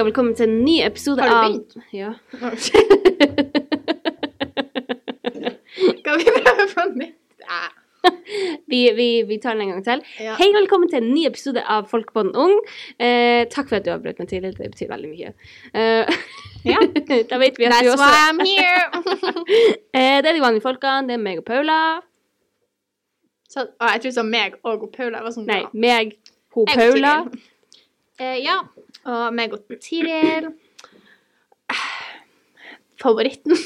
og velkommen til en ny episode Har du av begynt? Ja. Skal vi prøve på nytt? Vi, vi, vi tar den en gang til. Ja. Hei, velkommen til en ny episode av Folkepodden Ung. Eh, takk for at du har brukt meg tidligere. Det betyr veldig mye. Eh, Ja. da vet vi at du That's why I'm here. eh, Det er de vanlige folkene. Det er meg og Paula. Så, å, jeg tror det var meg og Paula. sånn, Nei, meg, hun og Paula. Eh, ja, og meg og Tiril. Favoritten.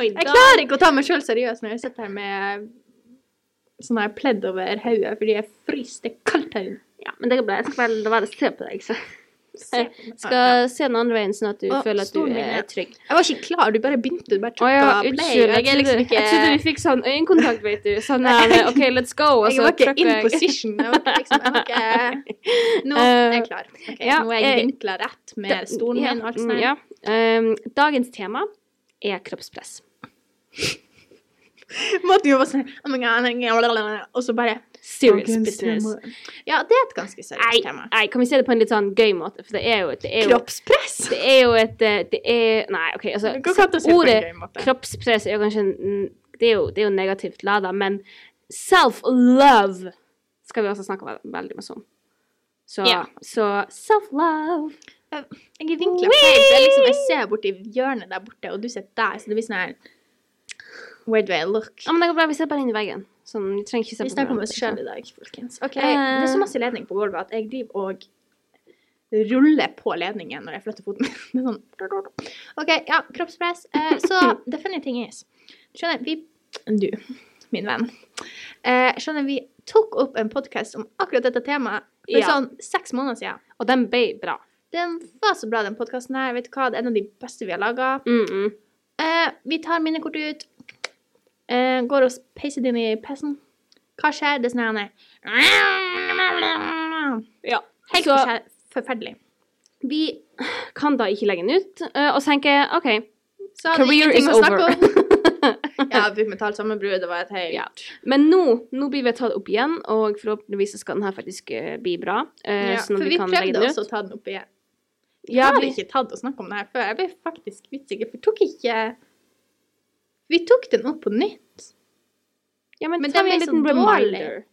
Oi, Jeg klarer ikke å ta meg sjøl seriøst når jeg sitter her med sånn her pledd over hodet fordi jeg fryser. Det er kaldt her inne. Ja, men det bra. Jeg skal bare la være å se på deg. Så. Skal se den andre veien, sånn at du Å, føler at du er trygg. Jeg var ikke klar, du bare begynte. Du bare trykka ja, play. Jeg, Jeg liksom ikke Jeg trodde vi fikk sånn øyekontakt, vet du. Sånn her OK, let's go. Jeg var ikke in jeg- position. Jeg var ikke liksom, jeg var ikke... Nå er jeg klar. Okay, ja, nå er jeg eh, vinkla rett med stolen min og alt sånt. mm. Ja. Um, dagens tema er kroppspress. Måten jo var sånn oh God, Og så bare Serious Dagens business. tema. Ja, det er et ganske Nei, seriøst tema. nei, kan vi se det på en litt sånn gøy måte? For det er jo, det er jo, Kroppspress! det er jo et eh, Det er Nei, OK, altså Ordet kroppspress er jo kanskje det er jo, det er jo negativt lada, men self-love skal vi også snakke ve- veldig mye om. Så, yeah. så self-love Jeg er vinkla feil. Det er liksom, jeg ser borti hjørnet der borte, og du sitter der, så det blir sånn her Where do I look? Ja, men det går bra. Vi ser bare inn i veggen. Sånn, vi trenger ikke se Vi snakker om oss sjøl i dag, folkens. Ok, Eh. Det er så masse ledning på gulvet at jeg driver og ruller på ledningen når jeg flytter foten min. Sånn OK, ja, kroppspress. Uh, så the funny thing is Skjønner, vi Du, min venn. Uh, skjønner, vi tok opp en podkast om akkurat dette temaet for Ja. sånn seks måneder siden. Og den ble bra. Den var så bra, den podkasten her. Vet du hva, det er en av de beste vi har laga. Mm -mm. Vi tar minnekortet ut. Eh, går og peiser det inn i PC-en. Hva skjer? Det er sånn her Ja. Helt Så forferdelig. vi kan da ikke legge den ut, eh, og tenke, tenker OK, Så hadde career is over. ja, vi fikk mentalt sammenbrudd. Det var et helt Ja. Men nå, nå blir vi tatt opp igjen, og forhåpentligvis skal den her faktisk eh, bli bra. eh, Ja, sånn for vi kan legge prøvde også å ta den opp igjen. Vi Ja, har vi- ikke tatt og snakket om det her før. Jeg ble faktisk usikker, for vi tok ikke Vi tok den opp på nytt. Ja, men, Men ta en liten reminder.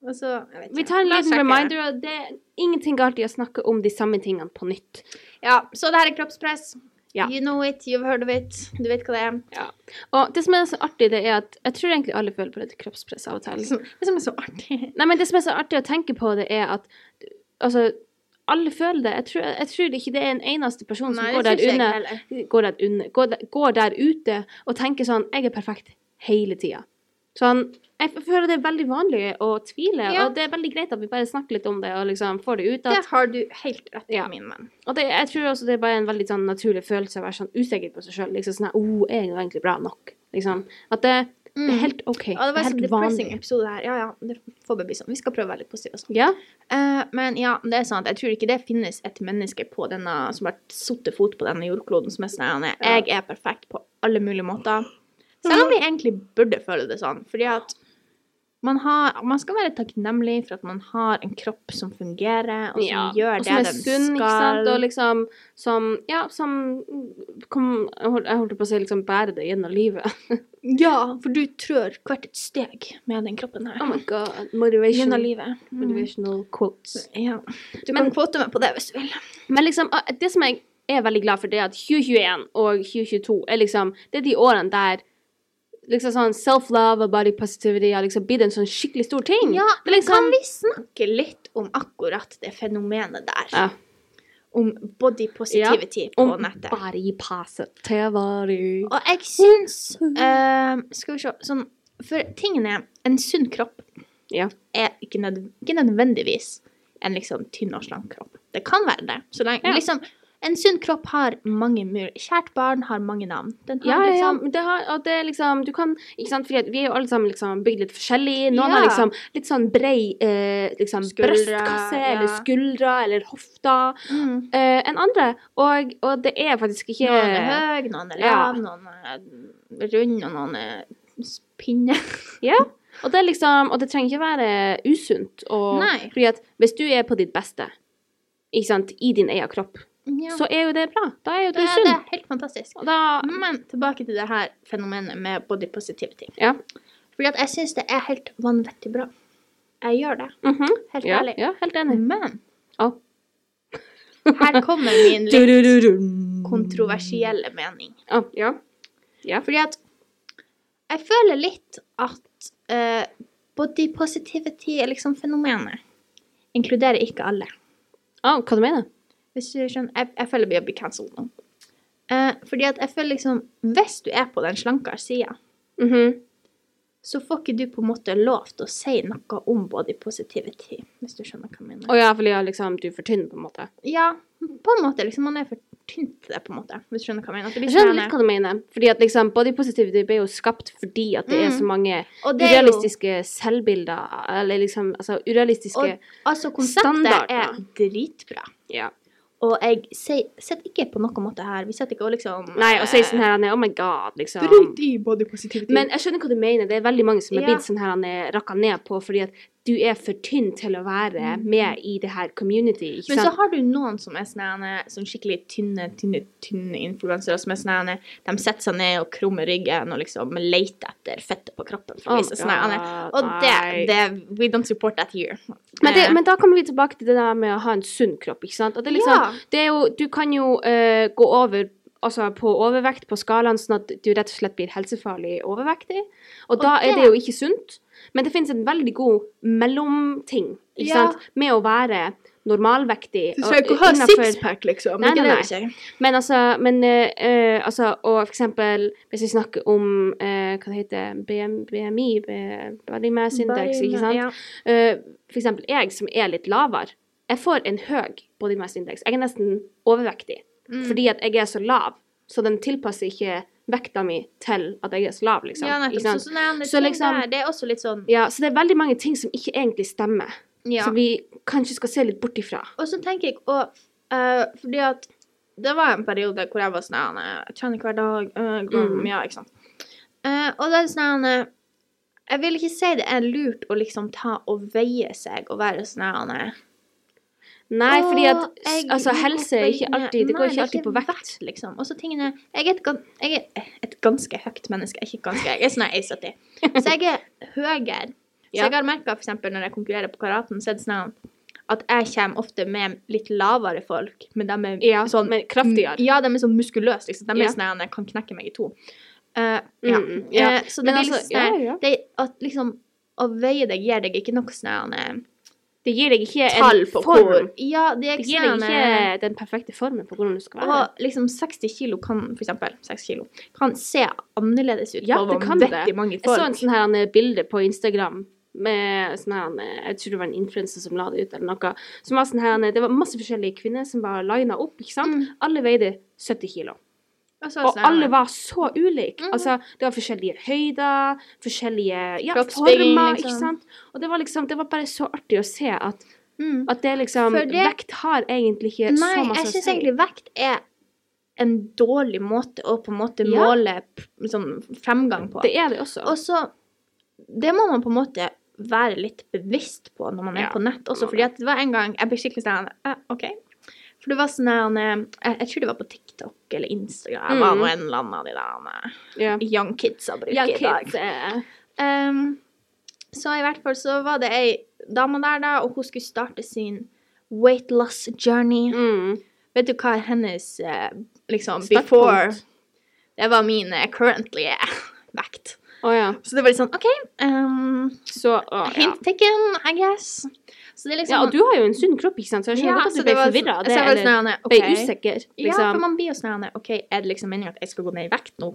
Og så, jeg vet Vi tar en liten reminder, og det er ingenting galt i å snakke om de samme tingene på nytt. Ja, så det her er kroppspress. Ja. You know it, you've heard of it. Du vet hva det er. Og det som er så artig, det er at jeg tror egentlig alle føler på dette kroppspress av og til. Det som er så artig. Nei, men det som er så artig å tenke på, det er at altså, alle føler det. Jeg tror, jeg tror ikke det er en eneste person som Nei, går, der heller. går, der unne, går, der, går der ute og tenker sånn Jeg er perfekt hele tida. Sånn, jeg føler det er veldig vanlig å tvile, Ja. og det er veldig greit at vi bare snakker litt om det og liksom får det ut. Det har du helt rett i, Ja. min venn. og det, jeg tror også det er bare en veldig sånn naturlig følelse å være sånn usikker på seg sjøl. Liksom sånn oh, er jeg egentlig bra nok? Liksom. At det, det er helt OK. Mm. Ja, det var en helt depressing episode her. Ja, ja, det får bare bli sånn. Vi skal prøve å være litt positive og sånn. Ja, Uh, men ja, det er sånn at Jeg tror ikke det finnes et menneske på denne, som har satt fot på denne jordkloden som er sånn Jeg er perfekt på alle mulige måter. Selv om vi egentlig burde føle det sånn. Fordi at man, har, man skal være takknemlig for at man har en kropp som fungerer, og som ja. gjør og det som er sunn, ikke sant? Og liksom som Ja, som kom, Jeg holdt på å si liksom bærer det gjennom livet. Ja, for du trør hvert et steg med den kroppen her. Oh my god. Motivation, Gjennom livet. Mm. motivational quotes. Ja. Du Men- kan kvote meg på det hvis du vil. Men liksom, ah, det som jeg er veldig glad for, det er at 2021 og 2022 er liksom Det er de årene der liksom sånn self-love og body positivity har liksom blitt en sånn skikkelig stor ting. Ja, men liksom, kan vi snakke litt om akkurat det fenomenet der? Ja. Om body positivity på Om nettet. body positivity. Og jeg syns uh, Skal vi se sånn For tingen er En sunn kropp Ja. er ikke, nød, ikke nødvendigvis en liksom tynn og slank kropp. Det kan være det. Så lenge, Ja. liksom, en sunn kropp har mange mur. Kjært barn har mange navn. Den har Ja, ja, ja. liksom Det har, og det er liksom Du kan Ikke sant, fordi vi er jo alle sammen liksom bygd litt forskjellig. Noen Ja. har liksom litt sånn brei eh, liksom Skuldre, brøstkasse ja. eller skuldre eller hofta mm. eh, enn andre. Og, og det er faktisk ikke Noen er høy, noen er lav, noen er rund, og noen er pinne. Ja. Og det liksom Og det trenger ikke være usunt. Og, Nei. Fordi at hvis du er på ditt beste, sant, i din egen kropp, Ja. så er jo det bra. Da er jo du det, det er helt fantastisk. Da Men tilbake til det her fenomenet med body positivity. Ja. Fordi at jeg syns det er helt vanvittig bra. Jeg gjør det. mhm, Helt ja, ærlig. ja, helt enig. Men oh. her kommer min litt kontroversielle mening. Oh, ja. Ja. Fordi at jeg føler litt at uh, body positivity er liksom fenomenet. Inkluderer ikke alle. Å, hva du mener Hvis du skjønner, jeg, jeg føler har blitt cancelled nå. Eh, fordi at jeg føler liksom Hvis du er på den slankere sida, Mhm. så får ikke du på en måte lov til å si noe om body positivity, hvis du skjønner hva jeg mener. Å ja, fordi ja, liksom, du er for tynn, på en måte. Ja, på en måte. liksom Man er for tynn til det, på en måte. Hvis du skjønner hva jeg mener. Blir Jeg skjønner sånn, litt hva du mener. Fordi at liksom, body positivity ble jo skapt fordi at det er Mm. så mange er jo, urealistiske selvbilder, eller liksom, altså urealistiske Og- altså, konseptet standarder. er dritbra. Ja. Og jeg sitter ikke på noen måte her. Vi sitter ikke og liksom Nei, og sier sånn her, oh my god, liksom. Drit i body positivity. Men jeg skjønner hva du mener. Det er veldig mange som er Ja. blitt sånn her han er rakka ned på fordi at du er for tynn til å være med i det her community, ikke sant? Men så har du noen som er sånne, sånn skikkelig tynne, tynne, tynne influensere som er sånn De setter seg ned og krummer ryggen og liksom leter etter fettet på kroppen. For å Oh vise sånn God, Og det, det We don't support that here. Men, det, Eh, men da kommer vi tilbake til det der med å ha en sunn kropp, ikke sant? Liksom, Ja. det jo, du kan jo uh, gå over altså på overvekt på skalaen, sånn at du rett og slett blir helsefarlig overvektig. Og, Og da er det- det jo ikke sunt. Men det finnes en veldig god mellomting, ikke Ja. sant? Med å være normalvektig. Du skal ikke ha sixpack, liksom. Nei, Nei, nei, det. Men altså, men, eh, altså, og for eksempel, hvis vi snakker om, uh, hva det heter, BM, BMI, Body Mass Index, ikke sant? Ja. Uh, for eksempel jeg som er litt lavere, jeg får en høy body mass index. Jeg er nesten overvektig, Mm. fordi at jeg er så lav, så den tilpasser ikke vekta mi til at jeg er så lav, liksom. Ja, nettopp. Så sånne andre Så ting liksom- der, det er også litt sånn Ja, så det er veldig mange ting som ikke egentlig stemmer, ja. som vi kanskje skal se litt bort ifra. Og så tenker jeg og, uh, Fordi at det var en periode hvor jeg var sånn Jeg trener hver dag. uh, går Mm. mye, ikke sant. Uh, og det er sånn Jeg vil ikke si det er lurt å liksom ta og veie seg og være sånn Nei, fordi at altså, helse er ikke alltid Det går ikke alltid på vekt. liksom. Og så tingene Jeg er et, jeg er et ganske høyt menneske. Ikke ganske, jeg er sånn 1,70. Så jeg er høyere. Så jeg har merka f.eks. når jeg konkurrerer på karaten, så er det sånn at jeg kommer ofte med litt lavere folk, men de er Ja, sånn men kraftigere. Ja, de er sånn muskuløse, liksom. De er Ja. sånn jeg kan knekke meg i to. Uh, ja. Mm, ja. Uh, så det Men blir altså, litt sånn ja, At liksom Å veie deg gir deg ikke noe sånn Det gir deg ikke tall en på form. Ja, det Det gir deg ikke den perfekte formen på hvordan du skal være. Og liksom 60 kilo kan, for eksempel, 6 kilo, kan se annerledes ut Ja, på det kan det. vanvittig mange Jeg så folk. en sånn her eh, bilde på Instagram med sånn her eh, Jeg tror det var en influenser som la det ut, eller noe. Som var sånn her, Det var masse forskjellige kvinner som var lina opp, ikke sant? Mm. Alle veide 70 kilo. Altså, Og alle var så ulike. Mhm. Altså, det var forskjellige høyder, forskjellige ja, former, liksom. ikke sant? Og det var liksom Det var bare så artig å se at, mm. at det liksom det- Vekt har egentlig ikke Nei, så masse jeg å syns si. egentlig vekt er en dårlig måte å på en måte Ja. måle sånn fremgang på. Det er det også. Og så Det må man på en måte være litt bevisst på når man er Ja, på nett også. Fordi at det var en gang jeg ble skikkelig sånn eh, OK. For det var sånn her, jeg, jeg tror det var på TikTok eller Instagram. Det var Mm. nå en eller annen av de der eh, young kidsa bruker Ja, i dag. kids, eh, um, så i hvert fall så var det ei dame der, da, og hun skulle starte sin weight loss journey. mm. Vet du hva hennes eh, liksom Startpunkt. before Det var min eh, currently eh, vekt. Oh, ja. Så det var litt sånn OK. Um, Så ja. hint taken, I guess. Liksom ja, og du har jo en sunn kropp, ikke sant? Så jeg skjønner Ja, godt at du ble forvirra av så det, jeg var eller sånn, ble usikker, Liksom. Ja, for liksom. man blir jo sånn OK, er det liksom meningen at jeg skal gå ned i vekt nå?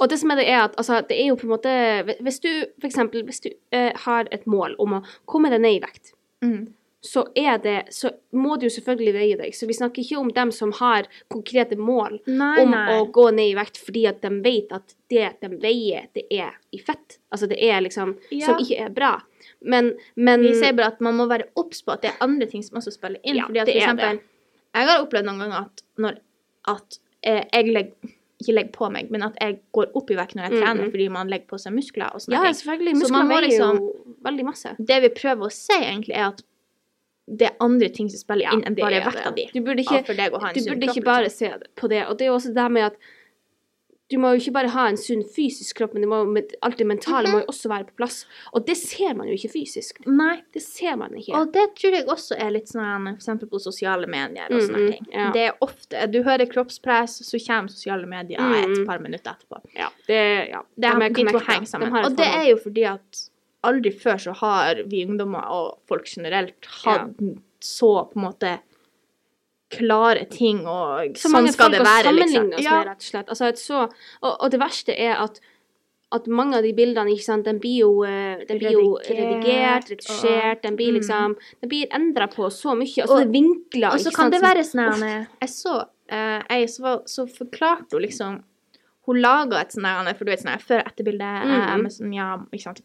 Og det som er det, er at altså, det er jo på en måte Hvis du for eksempel hvis du uh, har et mål om å komme deg ned i vekt, Mm. Så er det Så må du jo selvfølgelig veie deg. Så vi snakker ikke om dem som har konkrete mål Nei, om nei. å gå ned i vekt fordi at de vet at det de veier, det er i fett. Altså det er liksom Ja. Som ikke er bra. Men, men Vi sier bare at man må være obs på at det er andre ting som også spiller inn. Ja, fordi at for eksempel, jeg har opplevd noen ganger at når at eh, jeg legger ikke legger på meg, men at jeg går opp i vekt når jeg Mhm. trener fordi man legger på seg muskler og sånne Ja, ting. selvfølgelig. Så Muskler man må liksom- jo veldig masse. Det vi prøver å si egentlig er at det er andre ting som spiller inn enn bare vekta di. Du burde ikke, du burde ikke bare liksom. se på det. Og det er jo også det med at du må jo ikke bare ha en sunn fysisk kropp, men det må, alt det mentale Mhm. må jo også være på plass. Og det ser man jo ikke fysisk. Nei. Det ser man ikke. Og det tror jeg også er litt sånn eksempel på sosiale medier og sånne Mm, ting. ja. Det er ofte Du hører kroppspress, så kommer sosiale medier Mm. et par minutter etterpå. ja, det, ja. Det er, er de to henger sammen. Og det er jo fordi at aldri før så har vi ungdommer og folk generelt hatt så på en måte klare ting, og så sånn skal det være, liksom. sammenligne oss Ja, med, rett og slett. Altså et så, og, og det verste er at at mange av de bildene, ikke sant, den blir jo, eh, den blir jo Redigert, retusjert, den blir Mm. liksom Den blir endra på så mye. Altså Og- det er vinkler, og så kan sant, det være sånn Jeg så uh, som var Så forklarte hun liksom Hun laga et sånn For du vet sånn her før-etterbilde eh, Mhm. med sånn Ja, ikke sant.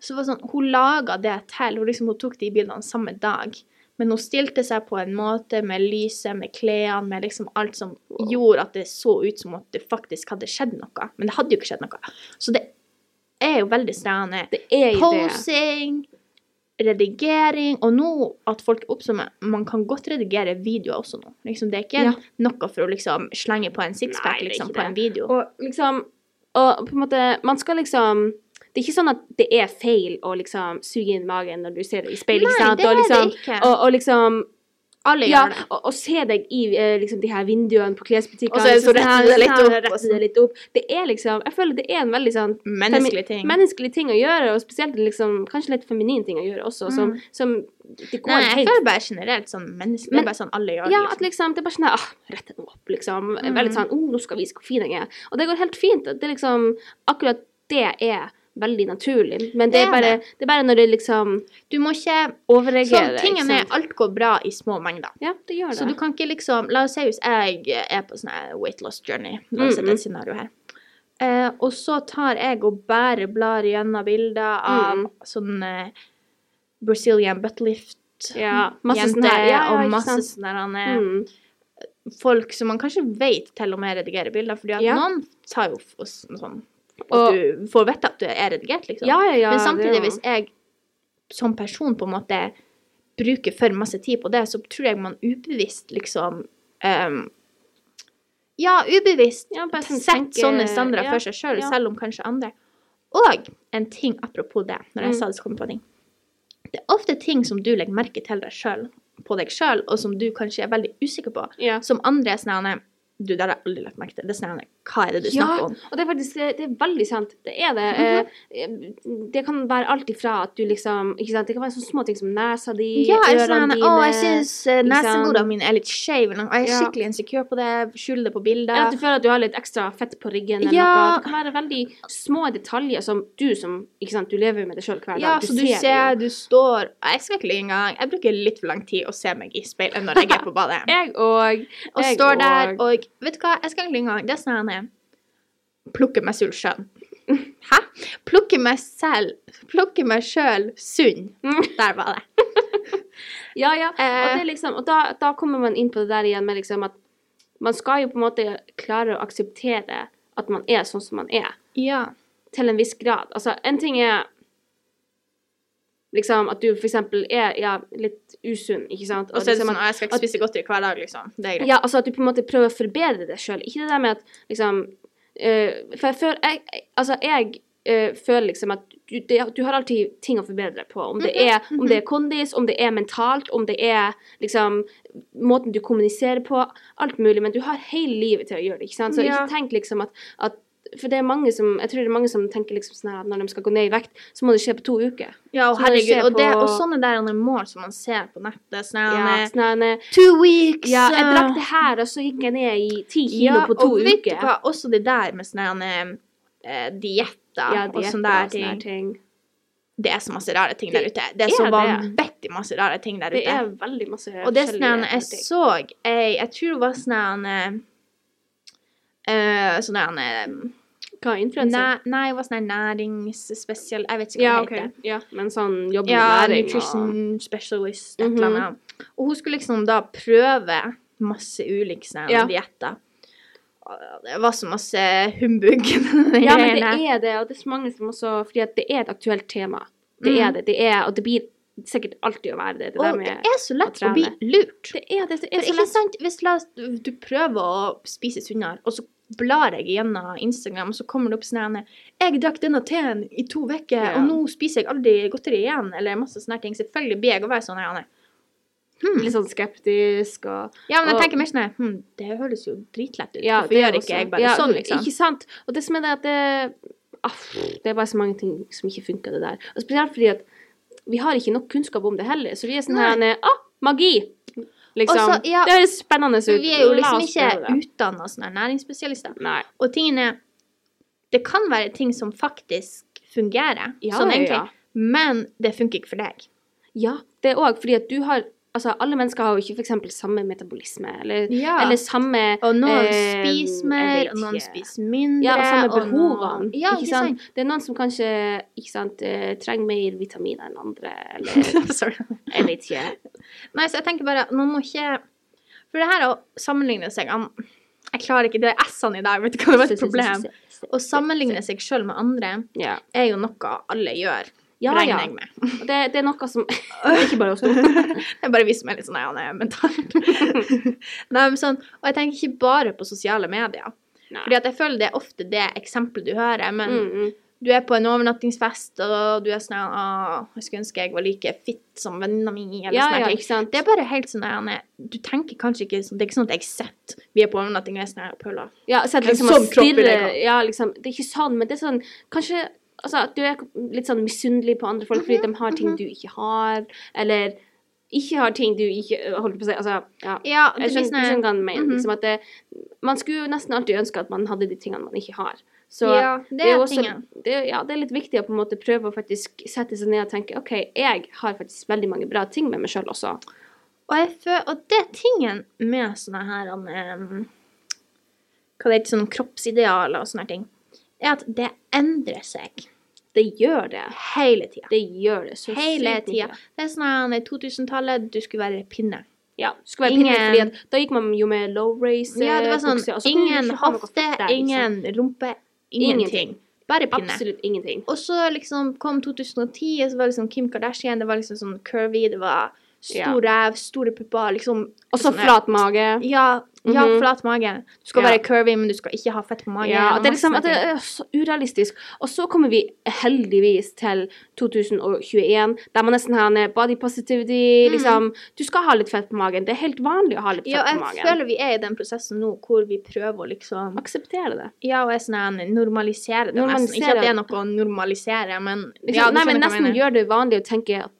Så var det sånn Hun laga det til Hun liksom Hun tok de bildene samme dag. Men hun stilte seg på en måte med lyset, med klærne, med liksom alt som gjorde at det så ut som at det faktisk hadde skjedd noe. Men det hadde jo ikke skjedd noe. Så det er jo veldig stjerne. Det er jo det. Posing, redigering, og nå at folk oppsummer Man kan godt redigere videoer også nå. Liksom, det er ikke Ja. noe for å liksom slenge på en sixpack liksom, på en video. Og liksom Og på en måte Man skal liksom er ikke sånn at det er feil å liksom suge inn magen når du ser det i speilet, ikke sant? Nei, det og er liksom, det ikke. Og, og liksom Alle Ja, gjør det. og, og se deg i eh, liksom de her vinduene på klesbutikkene. Og så det så liksom, retter du det litt opp, og så- det litt opp. Det er liksom Jeg føler det er en veldig sånn Menneskelig ting. menneskelig ting å gjøre, og spesielt liksom kanskje litt feminin ting å gjøre også, som, Mm. som det går Nei, jeg helt føler bare generelt sånn menneskelig. Det er bare sånn alle gjør det. Ja, liksom. at liksom, det er bare sånn ah, rette den opp, liksom. Mm. Veldig sånn oh, nå skal vi vise hvor fin jeg er. Og det går helt fint. Det er liksom Akkurat det er veldig naturlig. Men det, Det er bare, det. er bare når det liksom Du må ikke overreagere. Sånn, tingen er alt går bra i små mengder. Ja, det gjør det. Så du kan ikke liksom La oss si hvis jeg er på sånn weight loss journey. La oss sette Mhm. et scenario her. Eh, og så tar jeg og bare blar gjennom bilder av mm. sånn eh, Brazilian buttlift. Ja, masse jenter sånn her. Ja, ja, og masse sånne eh, mm. folk som man kanskje vet til og med redigerer bilder, fordi at Ja. noen tar jo f- sånn At Og- du får vite at du er redigert, liksom. Ja, ja, ja. Men samtidig, hvis jeg som person på en måte bruker for masse tid på det, så tror jeg man ubevisst liksom um, Ja, ubevisst Ja, sånn setter sånne standarder for seg sjøl, ja. selv om kanskje andre. Og en ting apropos det, når jeg Mm. sa det, så kom jeg på ting. Det er ofte ting som du legger merke til deg selv, på deg sjøl, og som du kanskje er veldig usikker på, som andre er sånn Du, det har jeg aldri lagt merke til. Det er sånn Hva er det du Ja, snakker om? og det er faktisk det, er veldig sant. Det er det. Mm -hmm. det kan være alt ifra at du liksom ikke sant? Det kan være sånne små ting som nesa di, Ja, ørene sånn, dine å, jeg syns uh, liksom- mine er litt skeive, jeg er Ja. skikkelig insecure på det, skjuler det på bilder. Eller at du føler at du har litt ekstra fett på ryggen. Eller Ja. noe. Det kan være veldig små detaljer som du som ikke sant, du lever med det sjøl hver dag. Ja, så du ser, jo. du står Jeg skal ikke engang Jeg bruker litt for lang tid å se meg i speilet når jeg er på badet. Jeg òg. Og og står der og- og Vet du hva, jeg skal egentlig engang Det er sånn her Plukke meg selv sjøl. Hæ? Plukke meg selv Plukke meg sjøl sunn. Der var det. Ja, ja. Og, Eh. det liksom, og da, da kommer man inn på det der igjen med liksom at man skal jo på en måte klare å akseptere at man er sånn som man er. Ja. til en viss grad. Altså, en ting er liksom at du for eksempel er ja, litt usunn, ikke sant? Og så er det liksom sånn at- Jeg skal ikke at- spise godteri hver dag, liksom. Det er greit. Ja, altså at du på en måte prøver å forbedre deg sjøl. Ikke det der med at liksom uh, For jeg føler jeg, Altså, jeg uh, føler liksom at du, det, du har alltid ting å forbedre på. Om det, Mhm, er, om det er kondis, om det er mentalt, om det er liksom måten du kommuniserer på. Alt mulig. Men du har hele livet til å gjøre det, ikke sant? Så Ja. ikke tenk liksom at, at for det er mange som, jeg tror det er mange som tenker liksom sånn at når de skal gå ned i vekt, så må det skje på to uker. Ja, og herregud. Og, det, og sånne der mål som man ser på nettet. Sånn Ja, her, sånn Two weeks! ja, jeg drakk det her, og så gikk jeg ned i ti kilo ja, på to og vet du hva, også det der med sånne her, eh, dietter Ja, og sånne der og sånne ting. ting. Det er så masse rare ting der ute. Det er er så det. vanvittig masse rare ting der Det ute. er veldig masse Og det sånn jeg så jeg, Jeg tror det var sånn eh, Sånn her Hva er influenser? Nei, nei, det var sånn næringsspesial Jeg vet ikke hva Ja, det heter. Ja, men sånn jobbe Ja, med næring nutrition specialist, et eller Mhm. annet. Og hun skulle liksom da prøve masse ulike sånne Ja. dietter. Det var så masse humbug. Ja, men det er det, og det er så mange som også Fordi at det er et aktuelt tema. Det mm. er det. Det er, og det blir sikkert alltid å være det. Det Og det er så lett å å bli lurt. Det er det. Det er For så ikke sant, hvis du prøver å spise sunnere, og så blar jeg gjennom Instagram, og så kommer det opp sånn her, Jeg drakk denne teen i to uker, Ja. og nå spiser jeg aldri godteri igjen, eller masse sånne ting. Selvfølgelig blir jeg å være sånn her. Hmm. Litt sånn skeptisk og Ja, men jeg Og- tenker mer sånn her, hm, det høres jo dritlett ut. Ja, Hvorfor det gjør også. ikke jeg bare ja, sånn, liksom? Ikke sant? Og det som er det at det aff, Det er bare så mange ting som ikke funker, det der. Og spesielt fordi at vi har ikke nok kunnskap om det heller. Så vi er sånn her Ah, magi! Liksom. Også, ja, det høres spennende ut. Vi er jo liksom ikke utdanna sånne næringsspesialister. Nei. Og tingen er Det kan være ting som faktisk fungerer, Ja, sånn egentlig, ja. men det funker ikke for deg. Ja, det òg fordi at du har Altså, alle mennesker har jo ikke f.eks. samme metabolisme, eller, Ja. eller samme Og noen eh, spiser mer, og noen spiser mindre. Ja, og samme og noen- behovene. Ja, ikke sant? Det er noen som kanskje ikke sant, eh, trenger mer vitaminer enn andre, eller Sorry. jeg vet ikke. Nei, så jeg tenker bare man må ikke For det her å sammenligne seg an- Jeg klarer ikke Det er S-ene i dag, vet du hva, det var et problem. Å sammenligne seg sjøl med andre Ja, er jo noe alle gjør, ja. regner ja. jeg med. Og Det, det er noe som Det er ikke bare oss to. Det er bare vi som er litt sånn ja, nei, mentalt. Nei, men sånn, og jeg tenker ikke bare på sosiale medier. Nei. Fordi at jeg føler det er ofte det eksempelet du hører, men Mm, mm. du er på en overnattingsfest, og du er sånn Å, jeg skulle ønske jeg var like fit som venninna mi, eller Ja, sånn. ja, ikke sant. Det er bare helt sånn der, Du tenker kanskje ikke sånn Det er ikke sånn at jeg sitter Vi er på overnatting og jeg er sånn Paula. Ja, så liksom sånn kropp i jeg. Ja, liksom. Det er ikke sånn, men det er sånn Kanskje altså, at du er litt sånn misunnelig på andre folk fordi de har ting du ikke har, eller ikke har ting du ikke Holdt på å si Altså, ja. Ja, Jeg skjønner, skjønner hva han mener. Mhm. liksom at det, man skulle jo nesten alltid ønske at man hadde de tingene man ikke har. Så Ja, det er er også, det, ja, det er litt viktig å på en måte prøve å faktisk sette seg ned og tenke OK, jeg har faktisk veldig mange bra ting med meg sjøl også. Og, føler, og det er tingen med sånne her um, Hva det heter, sånn kroppsidealer og sånne ting, er at det endrer seg Det gjør det. hele tida. Det gjør det så Hele tida. Det er sånn her, 2000-tallet, du skulle være pinne. Ja, skulle være pinne, fordi at da gikk man jo med low race Ja, det var sånn bukse, og så kunne du ingen hofte, liksom. ingen rumpe, ingenting. Ingenting. Bare pinne. Absolutt ingenting. Og så liksom kom 2010, og så var liksom Kim Kardashian, det var liksom sånn curvy, det var stor ræv, store pupper, liksom Og så sånn flat mage. Ja, ja Mhm. flat mage. Du skal Ja. være curvy, men du skal ikke ha fett på magen. Ja, det, er liksom, det er så urealistisk. Og så kommer vi heldigvis til 2021, der man nesten har en body positivity. Mhm. Liksom, du skal ha litt fett på magen. Det er helt vanlig å ha litt fett Ja, på jeg føler vi er i den prosessen nå hvor vi prøver å liksom Akseptere det. Ja, og er sånn normalisere det nesten. Normalisere. Ikke at det er noe å normalisere, men Liksom, ja, nei, men nesten gjør det vanlig å tenke at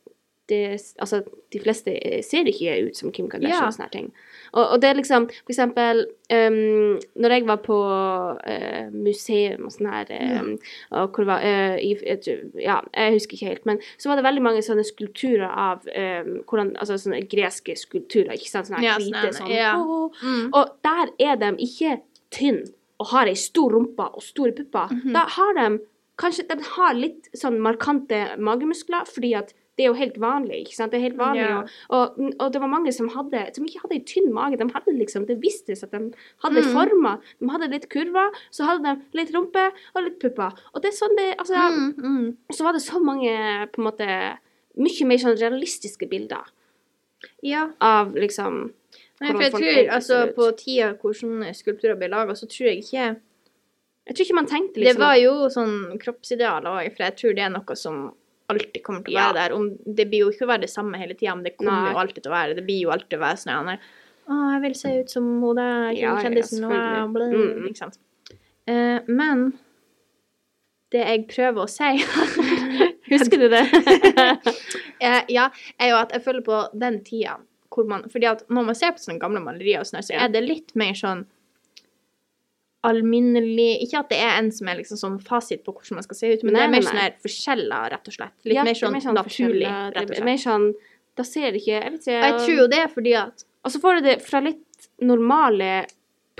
det, altså, de fleste ser ikke ut som Kim Kardashian Ja. og sånne ting. Og, og det er liksom, for eksempel, um, når jeg var på uh, museum og sånn her, um, og hvor var, uh, i, ja, jeg husker ikke helt, men så var det veldig mange sånne skulpturer av, um, hvordan, altså sånne greske skulpturer, ikke sant, sånne her hvite, sånne, sånn, ja. Oh, Mm. og der er de ikke tynn og har ei stor rumpe og store pupper. Mhm. Da har de kanskje de har litt sånn markante magemuskler, fordi at det er jo helt vanlig, ikke sant? Det er helt vanlig. Ja. Og, og, og det var mange som, hadde, som ikke hadde ei tynn mage. De hadde liksom, Det vistes at de hadde Mm. former. De hadde litt kurver, så hadde de litt rumpe og litt pupper. Og det er sånn det Altså, Mm, mm. så var det så mange på en måte Mye mer sånn realistiske bilder Ja. av liksom Nei, for jeg tror, altså, på tida hvor skulpturer ble laga, så tror jeg ikke Jeg tror ikke man tenkte Det liksom var jo sånn kroppsidealer òg, for jeg tror det er noe som alltid kommer til å Ja. være der. Om, det blir jo ikke å være det samme hele tida, men det kommer Nei. jo alltid til å være det. blir jo alltid å være sånn her, Å, jeg vil se ut som hun der Ja, ja, kjendisen og bla, Mm, mm. Ikke sant. Uh, men det jeg prøver å si Husker du det? uh, Ja, er jo at jeg føler på den tida hvor man Fordi at når man ser på sånne gamle malerier, og sånn, så er det litt mer sånn alminnelig Ikke at det er en som er liksom sånn fasit på hvordan man skal se ut, men Nei, det er mer sånn forskjeller, rett og slett. Litt Ja, mer det er sånn, naturlig, rett og slett. Mer sånn Da ser det ikke Jeg vet ikke Og jeg tror jo det er fordi at Og så får du det fra litt normale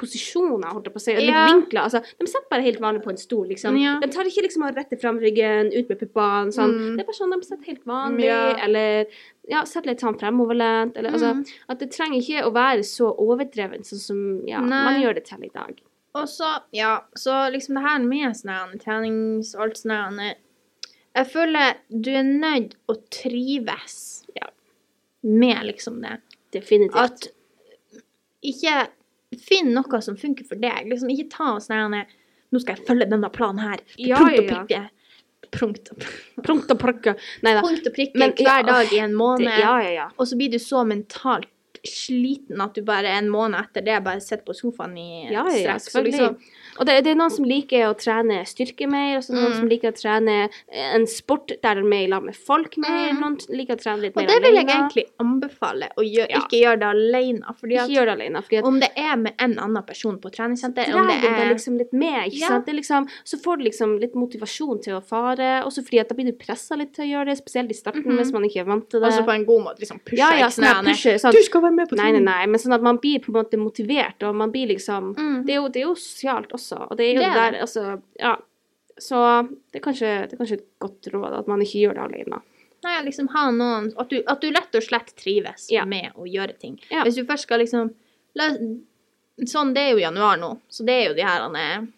posisjoner, holdt jeg på å si. og Litt Ja. vinkler. Altså, de sitter bare helt vanlig på en stol, liksom. Ja. De tar ikke liksom og retter fram ryggen, ut med puppene, sånn. Mm. Det er bare sånn de sitter helt vanlig, Ja. eller ja, sitter litt sånn fremoverlent, eller altså Mm. At det trenger ikke å være så overdrevet sånn som ja, man gjør det til i dag. Og så, ja, så liksom det her med sånn trenings og alt sånn Jeg føler du er nødt å trives Ja. med liksom det. Definitivt. At ikke Finn noe som funker for deg. Liksom ikke ta sånn her, Nå skal jeg følge denne planen her. Ja, ja, ja. Prunkt og prikke. Prunkt og prikke. Nei da. Punkt og prikke hver dag i en måned. Det, ja, ja, ja. Og så blir du så mentalt sliten at du bare en måned etter det bare sitter på sofaen i Ja, ja, stress. Liksom, Og det, det er noen som liker å trene styrke mer, og så noen Mm. som liker å trene en sport der de er med i lag med folk mer. Mm. Noen liker å trene litt mer alene. og det vil jeg egentlig anbefale, å gjøre, Ja. ikke gjøre det alene. Fordi at det alene. Fordi at om det er med en annen person på treningssenter, om det deg er liksom litt med, ikke Ja. sant? Det liksom, så får du liksom litt motivasjon til å fare, også fordi at da blir du pressa litt til å gjøre det, spesielt i starten Mhm. hvis man ikke er vant til det. Altså på en god måte, liksom pushe ja, ja, sånn pushe, sånn, Du skal være med på Nei, nei, nei, men sånn at man blir på en måte motivert, og man blir liksom Mm. Det er jo, det er jo sosialt også, og det er jo Det det, er der, altså Ja. Så det er, kanskje, det er kanskje et godt råd at man ikke gjør det alene. Nei, liksom ha noen At du, at du lett og slett trives Ja. med å gjøre ting. Ja. Hvis du først skal liksom la, Sånn, det er jo januar nå, så det er jo de her han,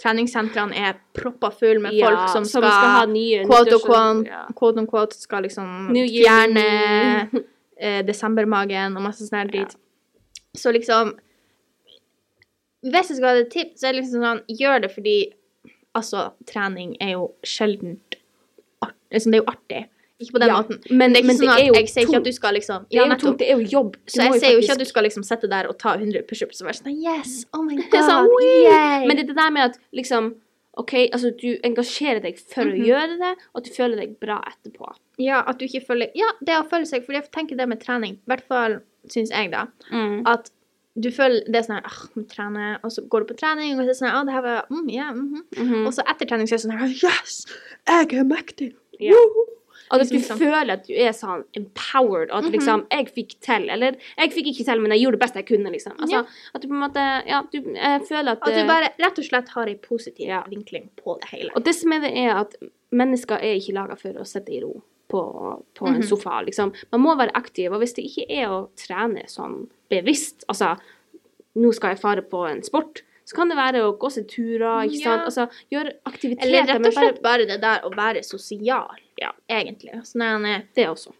Treningssentrene er proppa full med Ja, folk som skal, ha nye quote, quote, quote, ja. quote unquote skal liksom fjerne eh, desembermagen og masse sånn her Ja. Så liksom Hvis jeg skal ha et tips, så er det liksom sånn Gjør det fordi Altså, trening er jo sjeldent art, liksom, Det er jo artig. Ikke på den Ja, måten. men- det er ikke men sånn at jeg sier ikke at du skal liksom Det er jo nettopp. tungt, det er jo jobb. Du Så jeg sier jo ikke at du skal liksom sitte der og ta 100 pushups og være sånn Yes! Oh my god! Sånn, yay! Men det er det der med at liksom OK, altså du engasjerer deg for Mhm. å gjøre det, og at du føler deg bra etterpå. Ja, at du ikke føler Ja, det å føle seg For jeg tenker det med trening, i hvert fall syns jeg, da, at du føler Det er sånn ah, trene, og så går du på trening, og så er det sånn ah, det her var mm, yeah, mm -hmm. Mm -hmm. Og så etter trening så er det sånn her Yes! Jeg er mektig! Ja. Woohoo! liksom, at du føler at du er sånn empowered, og at Mhm. liksom Jeg fikk til, eller Jeg fikk ikke til, men jeg gjorde det beste jeg kunne, liksom. Altså. At du på en måte Ja, du føler at At du bare rett og slett har ei positiv Ja. vinkling på det hele. Og det som er det, er at mennesker er ikke laga for å sitte i ro på, på en Mhm. sofa, liksom. Man må være aktiv, og hvis det ikke er å trene sånn bevisst, altså Nå skal jeg fare på en sport. Så kan det være å gå seg turer, ikke sant. Ja. Altså gjøre aktiviteter. Eller rett og slett bare det der å være sosial, Ja. egentlig. Sånn er- Det også.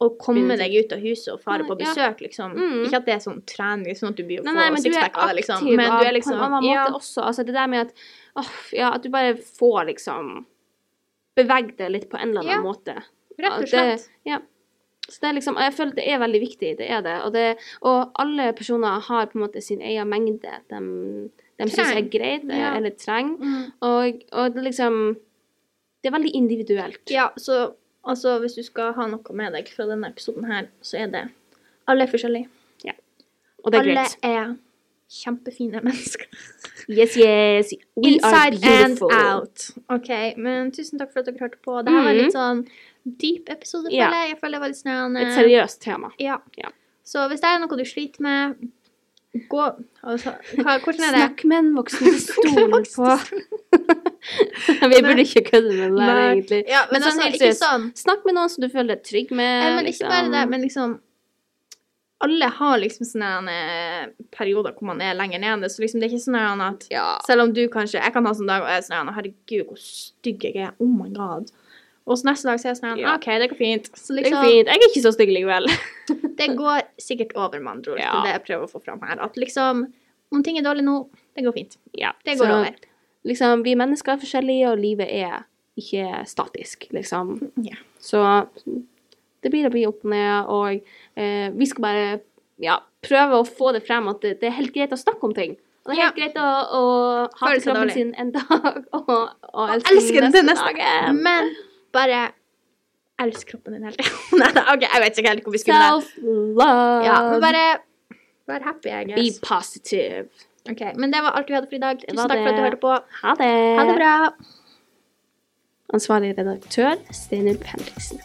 å komme deg ut av huset og fare på besøk, liksom. Mm. Ikke at det er sånn trening, sånn at du blir å få sixpack av det, liksom. Men du er liksom på en annen måte også. Altså det der med at åh, ja, at du bare får liksom Bevege deg litt på en eller annen måte. Rett og slett. Det, ja. Så det er liksom, jeg føler det er veldig viktig, det er det. Og, det, og alle personer har på en måte sin egen mengde de, de syns er greit eh, Ja. eller trenger. Mm. Og, og det liksom Det er veldig individuelt. Ja, så altså, hvis du skal ha noe med deg fra denne episoden her, så er det Alle er forskjellige. Og det er Alle greit. er kjempefine mennesker. Yes, yes. We are Inside and out. OK, men tusen takk for at dere hørte på. Det her var Mhm. litt sånn deep episode, føler jeg. jeg. Jeg føler det var litt sånn Et seriøst tema. Ja. Ja. Så hvis det er noe du sliter med, gå altså, hva, Hvordan er det? Snakk med en voksen du stoler på. Vi burde ikke kødde med det der, egentlig. Ja, men, Men sånn altså, ikke sånn Snakk med noen som du føler deg trygg med. Ja, men ikke bare det, liksom. men liksom Alle har liksom sånne eh, perioder hvor man er lenger nede, så liksom det er ikke sånn at ja. Selv om du kanskje Jeg kan ha sånn dag og jeg er sånn Herregud, hvor stygg jeg er. Oh my god. Og så neste dag så er jeg sånn Ja. OK, det går fint. Så Det liksom går fint. Jeg er ikke så stygg likevel. Det går sikkert over, med andre ord. Ja. Det jeg prøver å få fram her. At liksom Om ting er dårlig nå, det går fint. Ja, Det går så, over. Liksom, vi mennesker er forskjellige, og livet er ikke statisk, liksom. Ja. Så det blir å bli opp og ned, og eh, vi skal bare ja, prøve å få det frem at det, det er helt greit å snakke om ting. Og det er helt greit å, å hate kroppen sin en dag, og, og elske, den neste dagen. Men bare elsk kroppen din hele tida. Nei da, OK, jeg vet ikke helt hvor vi skulle. Self-love. Ja, men bare vær happy, I Be positive. Ok, Men det var alt vi hadde for i dag. Tusen takk for at du hørte på. Ha det. Ha det bra. Ansvarlig redaktør Steinulf Henriksen.